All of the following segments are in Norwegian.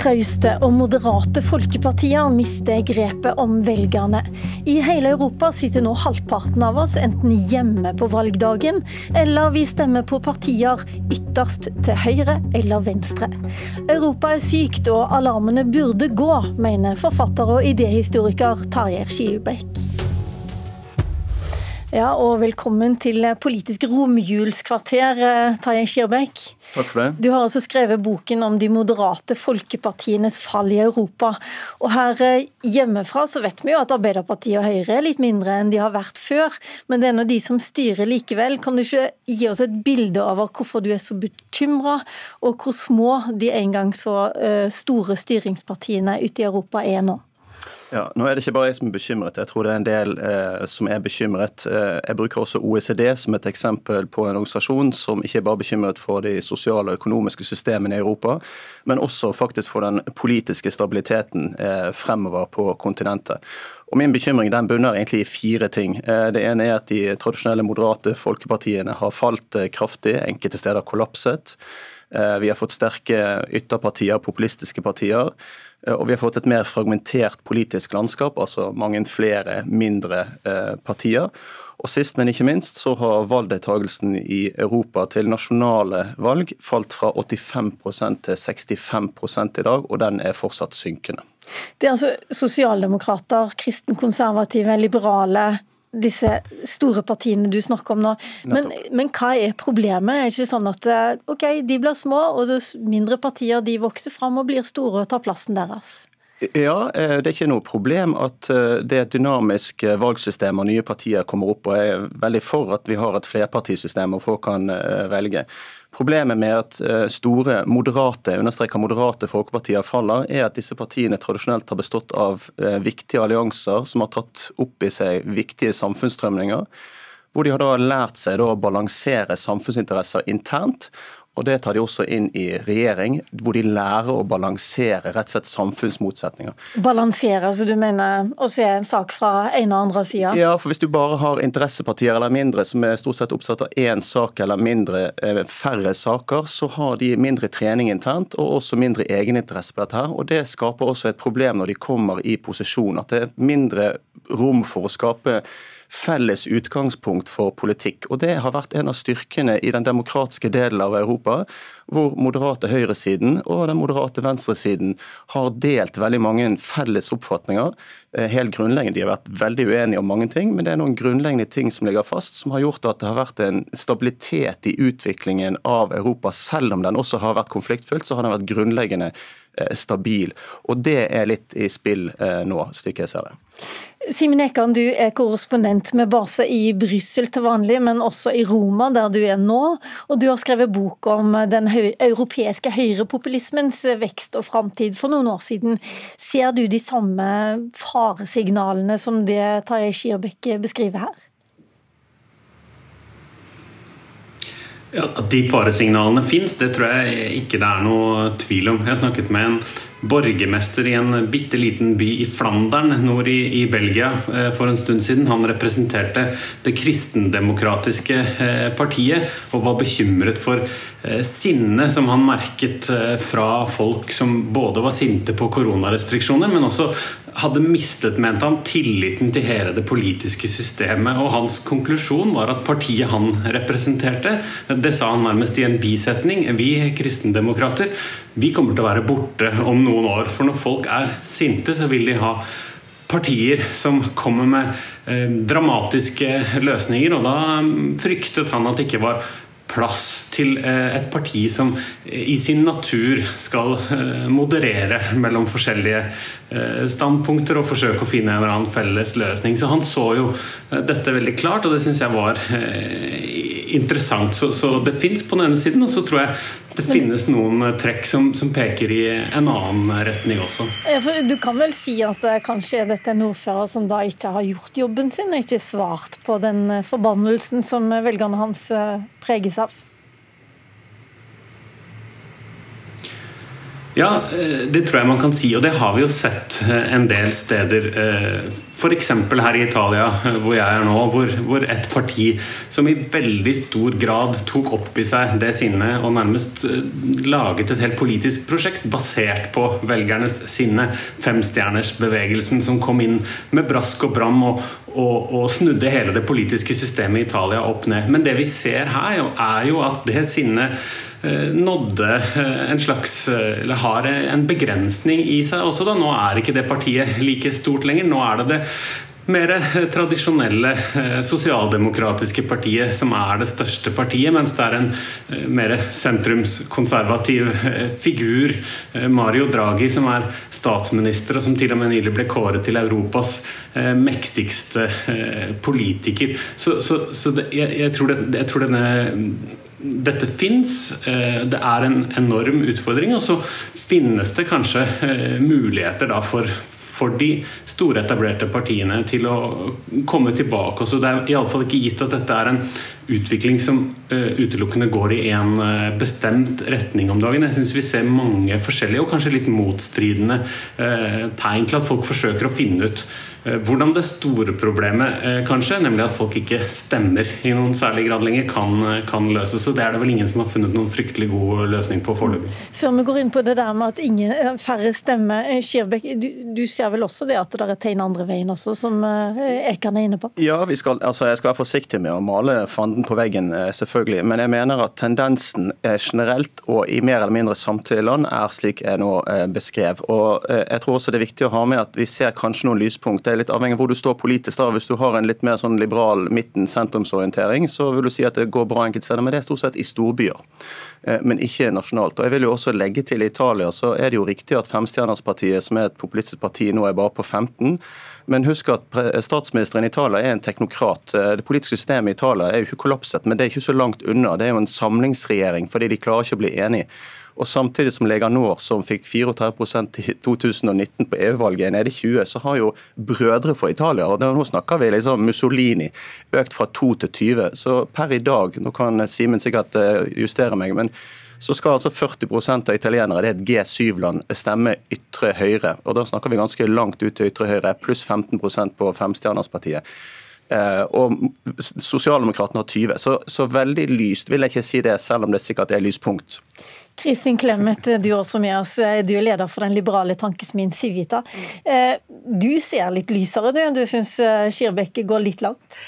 Trauste og moderate folkepartier mister grepet om velgerne. I hele Europa sitter nå halvparten av oss enten hjemme på valgdagen, eller vi stemmer på partier ytterst til høyre eller venstre. Europa er sykt, og alarmene burde gå, mener forfatter og idéhistoriker Tarjei Skibekk. Ja, og velkommen til Politisk romjulskvarter, eh, Tarjei Skirbekk. Takk for det. Du har altså skrevet boken om de moderate folkepartienes fall i Europa. Og her eh, hjemmefra så vet vi jo at Arbeiderpartiet og Høyre er litt mindre enn de har vært før. Men det er nå de som styrer likevel. Kan du ikke gi oss et bilde over hvorfor du er så bekymra, og hvor små de en gang så eh, store styringspartiene ute i Europa er nå? Ja, nå er det ikke bare jeg som er bekymret, jeg tror det er en del eh, som er bekymret. Eh, jeg bruker også OECD som et eksempel på en organisasjon som ikke er bare bekymret for de sosiale og økonomiske systemene i Europa, men også faktisk for den politiske stabiliteten eh, fremover på kontinentet. Og Min bekymring den bunner egentlig i fire ting. Eh, det ene er at de tradisjonelle moderate folkepartiene har falt eh, kraftig, enkelte steder kollapset. Eh, vi har fått sterke ytterpartier, populistiske partier. Eh, og vi har fått et mer fragmentert politisk landskap, altså mange flere mindre eh, partier. Og Sist, men ikke minst, så har valgdeltakelsen i Europa til nasjonale valg falt fra 85% til 65 i dag, og den er fortsatt synkende. Det er altså sosialdemokrater, kristenkonservative, liberale, disse store partiene du snakker om nå. Men, men, hva er problemet? Er det ikke sånn at eh, ok, de blir små, og mindre partier de vokser fram og blir store og tar plassen deres? Ja, eh, det er ikke noe problem at eh, det er et dynamisk valgsystem og nye partier kommer opp. og Jeg er veldig for at vi har et flerpartisystem og folk kan velge. Problemet med at eh, store, moderate understreker moderate folkepartier faller, er at disse partiene tradisjonelt har bestått av eh, viktige allianser som har tatt opp i seg viktige samfunnsstrømninger. Hvor de har da lært seg å balansere samfunnsinteresser internt og Det tar de også inn i regjering, hvor de lærer å balansere rett og slett samfunnsmotsetninger. Balansere, altså du mener å se en sak fra en og andre sida? Ja, for hvis du bare har interessepartier eller mindre som er stort sett oppsatt av én sak eller mindre, eh, færre saker, så har de mindre trening internt og også mindre egeninteresse på dette. her, og Det skaper også et problem når de kommer i posisjon. At det er mindre rom for å skape felles utgangspunkt for politikk. Og Det har vært en av styrkene i den demokratiske delen av Europa, hvor moderate høyresiden og den moderate venstresiden har delt veldig mange felles oppfatninger. Eh, helt grunnleggende. De har vært veldig uenige om mange ting, men det er noen grunnleggende ting som ligger fast, som har gjort at det har vært en stabilitet i utviklingen av Europa. Selv om den også har vært konfliktfylt, så har den vært grunnleggende eh, stabil. Og det er litt i spill eh, nå, slik jeg ser det. Simen Ekan, du er korrespondent med base i Brussel til vanlig, men også i Roma, der du er nå. Og du har skrevet bok om den europeiske høyrepopulismens vekst og framtid for noen år siden. Ser du de samme faresignalene som det Tarjei Skirbekk beskriver her? Ja, At de faresignalene fins, det tror jeg ikke det er noe tvil om. Jeg snakket med en borgermester i en bitte liten by i Flandern nord i, i, Belgia eh, for en stund siden. Han representerte det kristendemokratiske eh, partiet og var bekymret for sinnet sinne som han merket fra folk som både var sinte på koronarestriksjoner, men også hadde mistet, mente han, tilliten til hele det politiske systemet. Og hans konklusjon var at partiet han representerte, det sa han nærmest i en bisetning, vi kristendemokrater, vi kommer til å være borte om noen år. For når folk er sinte, så vil de ha partier som kommer med eh, dramatiske løsninger. Og da mm, fryktet han at det ikke var plass til eh, et parti som i sin natur skal eh, moderere mellom forskjellige eh, standpunkter og forsøke å finne en eller annen felles løsning. Så han så jo dette veldig klart, og det syns jeg var interessant. Så, så det fins på den ene siden, og så tror jeg det finnes noen trekk som, som, peker i en annen retning også. Ja, du kan vel si at kanskje dette er en ordfører som da ikke har gjort jobben sin, og ikke svart på den forbannelsen som velgerne hans preges av? up. Ja, eh, det tror jeg man kan si, og det har vi jo sett eh, en del steder. Eh, F.eks. her i Italia, hvor jeg er nå, hvor, hvor, et parti som i veldig stor grad tok opp i seg det sinnet og nærmest laget et helt politisk prosjekt basert på velgernes sinne, Femstjernersbevegelsen, som kom inn med brask og bram og, og, og, snudde hele det politiske systemet i Italia opp ned. Men det vi ser her, er jo at det sinnet nådde eh, en slags eh, Eller har en begrensning i seg også, da. Nå er ikke det partiet like stort lenger. Nå er det det mer tradisjonelle sosialdemokratiske partiet som er det største partiet, mens det er en mer sentrumskonservativ figur, Mario Draghi, som er statsminister, og som til og med nylig ble kåret til Europas mektigste politiker. Så, så, så det, jeg, jeg, tror det, jeg tror denne dette fins. Eh, det er en enorm utfordring. Og så finnes det kanskje eh, muligheter for, for de store, etablerte partiene til å komme tilbake. Så det er iallfall ikke gitt at dette er en utvikling som uh, utelukkende går i en bestemt retning om dagen. Jeg syns vi ser mange forskjellige og kanskje litt motstridende tegn til at folk forsøker å finne ut Eh, hvordan det store problemet, eh, kanskje, nemlig at folk ikke stemmer i noen særlig grad lenger, kan, eh, kan løses. Og det er det vel ingen som har funnet noen fryktelig god løsning på foreløpig. Før vi går inn på det der med at ingen, færre stemmer, Skirbekk, du, du, ser vel også det at det er tegn andre veien også, som Ekan er inne på? Ja, skal, altså jeg skal være forsiktig med å male fanden på veggen, selvfølgelig. Men jeg mener at tendensen generelt og i mer eller mindre samtlige land er slik jeg nå beskrev. Og jeg tror også det er viktig å ha med at vi ser kanskje noen lyspunkter er litt avhengig av hvor du står politisk. da. Hvis du har en litt mer sånn liberal midten-sentrumsorientering, så vil du si at det går bra enkelte steder. Men det er stort sett i storbyer, eh, men ikke nasjonalt. Og jeg vil jo også legge til I Italia så er det jo riktig at Femstjernerspartiet, som er et populistisk parti, nå er bare på 15. Men husk at statsministeren i Italia er en teknokrat. Eh, det politiske systemet i Italia er jo ikke kollapset, men det er ikke så langt unna. Det er jo en samlingsregjering, fordi de klarer ikke å bli enige. Og Samtidig som Lega Nord, som fikk 34% i 2019 på EU-valget, er nede i 20, så har jo brødre for Italia, og nå snakker vi liksom Mussolini, økt fra 2 til 20. Så per i dag, nå kan Simen sikkert eh, justere meg, men så skal altså 40% av italienere, det er et G7-land, stemme ytre høyre. Og Da snakker vi ganske langt ut til ytre høyre, pluss 15% på Femstjernerspartiet. Eh, og Sosialdemokratene har 20. Så, så veldig lyst vil jeg ikke si det, selv om det sikkert er lyspunkt. Kristin Clemet, du er også med oss. Du er leder for den liberale tankesmien Civita. Eh, du ser litt lysere, du. Du syns Skirbekk går litt langt?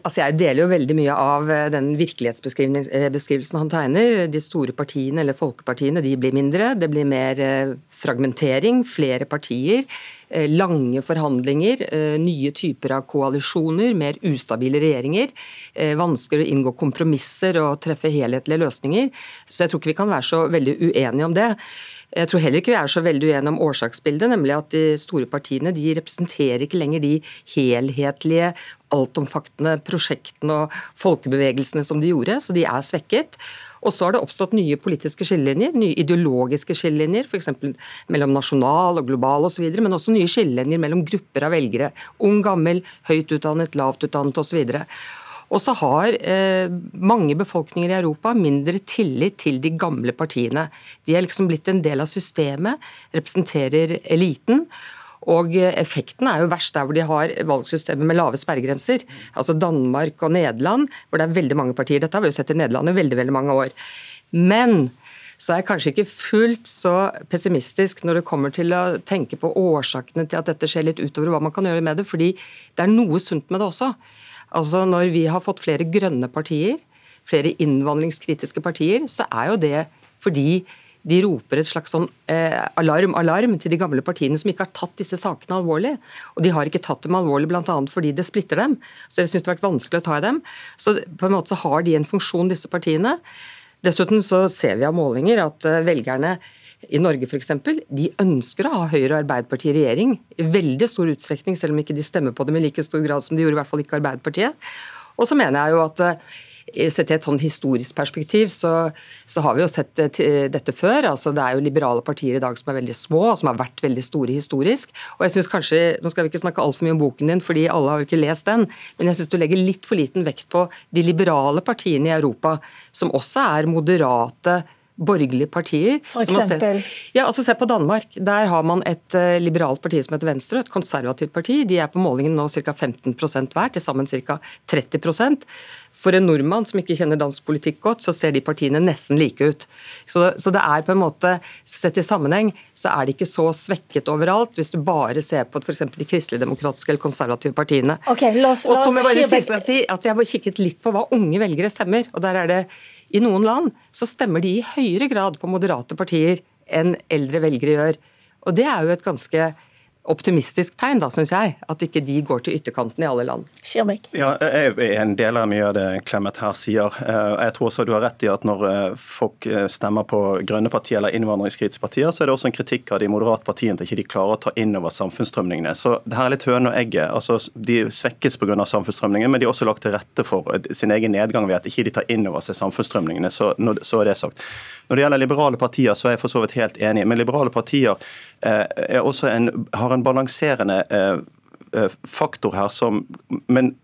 Altså jeg deler jo veldig mye av eh, den virkelighetsbeskrivelsen han tegner. De store partiene, eller folkepartiene, de blir mindre. Det blir mer eh, fragmentering, flere partier, eh, lange forhandlinger, nye typer av koalisjoner, mer ustabile regjeringer. Vanskelig å inngå kompromisser og treffe helhetlige løsninger. Så jeg tror ikke vi kan være så veldig uenige om det. Jeg tror heller ikke vi er så veldig uenige om årsaksbildet, nemlig at de store partiene de representerer ikke lenger de helhetlige, altomfattende prosjektene og folkebevegelsene som de gjorde, så de er svekket. Og så har det oppstått nye politiske skillelinjer, nye ideologiske skillelinjer, f.eks. mellom nasjonal og global osv., men også nye skillelinjer mellom grupper av velgere. Ung, gammel, høyt utdannet, lavt utdannet osv. Og så har eh, mange befolkninger i Europa mindre tillit til de gamle partiene. De er liksom blitt en del av systemet, representerer eliten. Og effekten er jo verst der hvor de har valgsystemet med lave sperregrenser. Altså Danmark og Nederland, hvor det er veldig mange partier. Dette har vi jo sett i Nederland i veldig, veldig mange år. Men så er jeg kanskje ikke fullt så pessimistisk når det kommer til å tenke på årsakene til at dette skjer litt utover hva man kan gjøre med det, fordi det er noe sunt med det også. Altså Når vi har fått flere grønne partier, flere innvandringskritiske partier, så er jo det fordi de roper et slags sånn eh, alarm, alarm til de gamle partiene som ikke har tatt disse sakene alvorlig. Og de har ikke tatt dem alvorlig bl.a. fordi det splitter dem. Så jeg syns det har vært vanskelig å ta i dem. Så på en måte så har de en funksjon, disse partiene. Dessuten så ser vi av målinger at eh, velgerne i Norge f.eks., de ønsker å ha Høyre og Arbeiderpartiet i regjering i veldig stor utstrekning, selv om ikke de stemmer på dem i like stor grad som de gjorde, i hvert fall ikke Arbeiderpartiet. Og så mener jeg jo at eh, Sett i et sånn historisk perspektiv, så, så, har vi jo sett dette før. altså Det er jo liberale partier i dag som er veldig små, og som har vært veldig store historisk. Og jeg synes kanskje, Nå skal vi ikke snakke altfor mye om boken din, fordi alle har vel ikke lest den, men jeg syns du legger litt for liten vekt på de liberale partiene i Europa, som også er moderate borgerlige partier. For eksempel? ja, altså Se på Danmark. Der har man et uh, liberalt parti som heter Venstre, et konservativt parti. De er på målingen nå ca. 15% hver, til sammen ca. 30% for en nordmann som ikke kjenner dansk politikk godt, så ser de partiene nesten like ut. Så, så, det er på en måte, Sett i sammenheng så er det ikke så svekket overalt, hvis du bare ser på f.eks. de kristeligdemokratiske eller konservative partiene. Okay, la oss, la oss, og så må jeg bare si at jeg har kikket litt på hva unge velgere stemmer. og der er det i noen land så stemmer de i høyere grad på moderate partier enn eldre velgere gjør. Og Det er jo et ganske optimistisk tegn, da, syns jeg, at ikke de går til ytterkanten i alle land. Skirmek. Ja, jeg er en del av mye av det Clemet her sier. Eh, jeg tror også du har rett i at når eh, folk eh, stemmer på grønne partier eller innvandringskritiske partier, så er det også en kritikk av de moderate partiene ikke de klarer å ta inn over samfunnsstrømningene. Så det her er litt høne og egget. Altså, de svekkes pga. samfunnsstrømningene, men de har også lagt til rette for sin egen nedgang ved at ikke de tar inn over seg samfunnsstrømningene. Så, så er det sagt. Når det gjelder liberale partier, så er jeg for så vidt helt enig. Men liberale partier eh, en, har en balanserende eh, eh, faktor her som men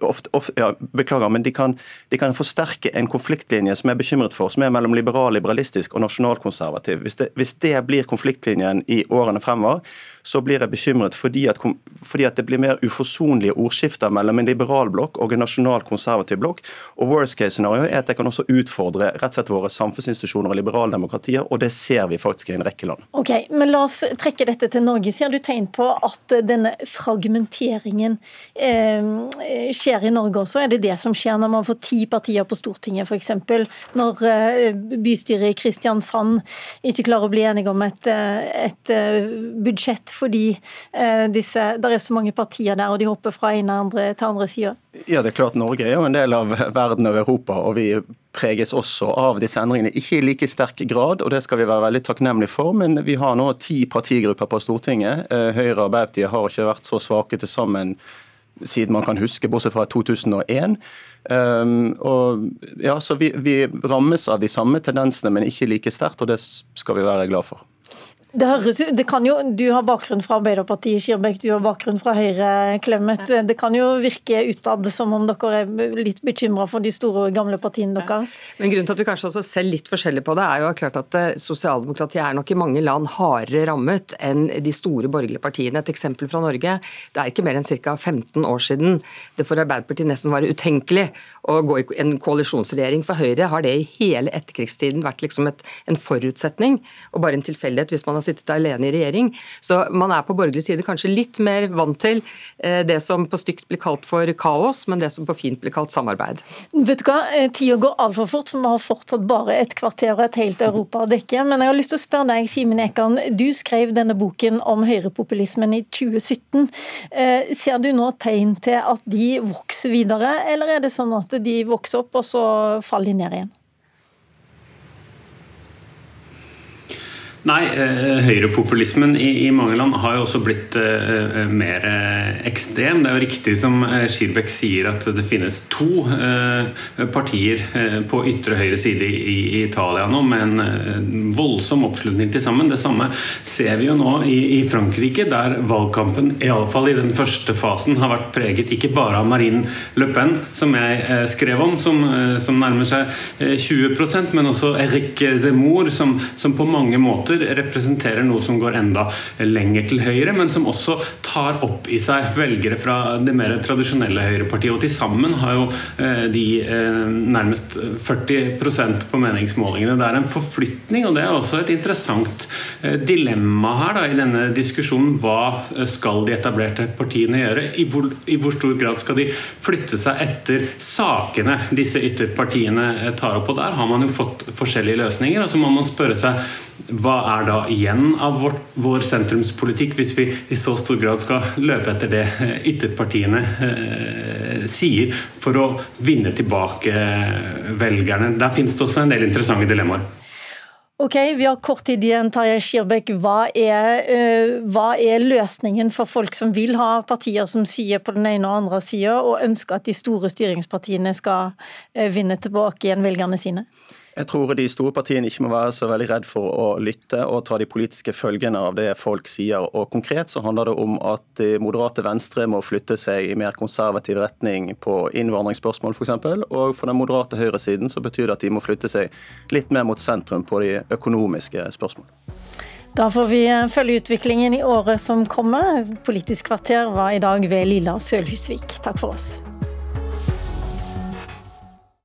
Ofte, ofte, ja, beklager, men de kan, de kan, forsterke en konfliktlinje som jeg er bekymret for, som er mellom liberal, liberalistisk og nasjonalkonservativ. Hvis det, hvis det blir konfliktlinjen i årene fremover, så blir jeg bekymret fordi at, fordi at det blir mer uforsonlige ordskifter mellom en liberal blokk og en nasjonalkonservativ blokk. Og worst case scenario er at det kan også utfordre rett og slett våre samfunnsinstitusjoner og liberaldemokratier, og det ser vi faktisk i en rekke land. Ok, men La oss trekke dette til Norge. Ser du tegn på at denne fragmenteringen eh, skjer i Norge også? Er det det som skjer når man får ti partier på Stortinget, f.eks.? Når eh, bystyret i Kristiansand ikke klarer å bli enige om et, eh, et eh, budsjett fordi disse, det er så mange partier der, og de hopper fra ene andre til andre sida? Ja, det er klart Norge er jo en del av verden og Europa, og vi preges også av disse endringene. Ikke i like sterk grad, og det skal vi være veldig takknemlige for, men vi har nå ti partigrupper på Stortinget. Høyre og Arbeiderpartiet har ikke vært så svake til sammen siden man kan huske, bortsett fra 2001. Um, og ja, så vi, vi rammes av de samme tendensene, men ikke like sterkt, og det skal vi være glad for. Det høres, det kan jo, Du har bakgrunn fra Arbeiderpartiet, Skirbekk, du har bakgrunn fra Høyre, Clemet. Det kan jo virke utad som om dere er litt bekymra for de store, gamle partiene deres? Men Grunnen til at vi kanskje også ser litt forskjellig på det, er jo klart at eh, sosialdemokratiet er nok i mange land hardere rammet enn de store borgerlige partiene. Et eksempel fra Norge. Det er ikke mer enn ca. 15 år siden det for Arbeiderpartiet nesten var utenkelig å gå i en koalisjonsregjering. For Høyre har det i hele etterkrigstiden vært liksom et, en forutsetning, og bare en tilfeldighet hvis man har sittet alene i regjering. Så man er på borgerlig side kanskje litt mer vant til eh, det som på stygt blir kalt for kaos, men det som på fint blir kalt samarbeid. Vet du hva, eh, Tida går altfor fort, for vi har fortsatt bare et kvarter og et helt Europa å dekke. Men jeg har lyst til å spørre deg, Simen Ekan. Du skrev denne boken om høyrepopulismen i 2017. Eh, ser du nå tegn til at de vokser videre, eller er det sånn at de vokser opp, og så faller de ned igjen? Nei, eh, høyrepopulismen i, i, mange land har jo også blitt uh, mer ekstrem. Det er jo riktig som Skirbekk sier at det finnes to uh, partier på ytre høyre side i, i, Italia nå med en voldsom oppslutning til sammen. Det samme ser vi jo nå i, i Frankrike, der valgkampen iallfall i den første fasen har vært preget ikke bare av Marine Le Pen, som jeg skrev om, som, som nærmer seg 20% men også Eric Zemmour, som, som på mange måter representerer noe som går enda lenger til høyre, men som også tar opp i seg velgere fra det mer tradisjonelle høyrepartiet. Og til sammen har jo eh, de eh, nærmest 40% på meningsmålingene. Det er en forflytning, og det er også et interessant eh, dilemma her da, i denne diskusjonen. Hva skal de etablerte partiene gjøre? I hvor, I hvor stor grad skal de flytte seg etter sakene disse ytterpartiene tar opp? Og der har man jo fått forskjellige løsninger. og så må man spørre seg hva er da igjen av vår, vår, sentrumspolitikk, hvis vi i så stor grad skal løpe etter det eh, ytterpartiene eh, sier, for å vinne tilbake eh, velgerne? Der finnes det også en del interessante dilemmaer. Ok, Vi har kort tid igjen. Tarjei Skirbekk. Hva uh, hva er, løsningen for folk som vil ha partier som sier på den ene og andre sida, og ønsker at de store styringspartiene skal eh, vinne tilbake igjen velgerne sine? Jeg tror de store partiene ikke må være så veldig redd for å lytte og ta de politiske følgene av det folk sier. Og Konkret så handler det om at de moderate venstre må flytte seg i mer konservativ retning på innvandringsspørsmål f.eks. Og for den moderate høyresiden så betyr det at de må flytte seg litt mer mot sentrum på de økonomiske spørsmålene. Da får vi følge utviklingen i året som kommer. Politisk kvarter var i dag ved Lilla Sølhusvik. Takk for oss.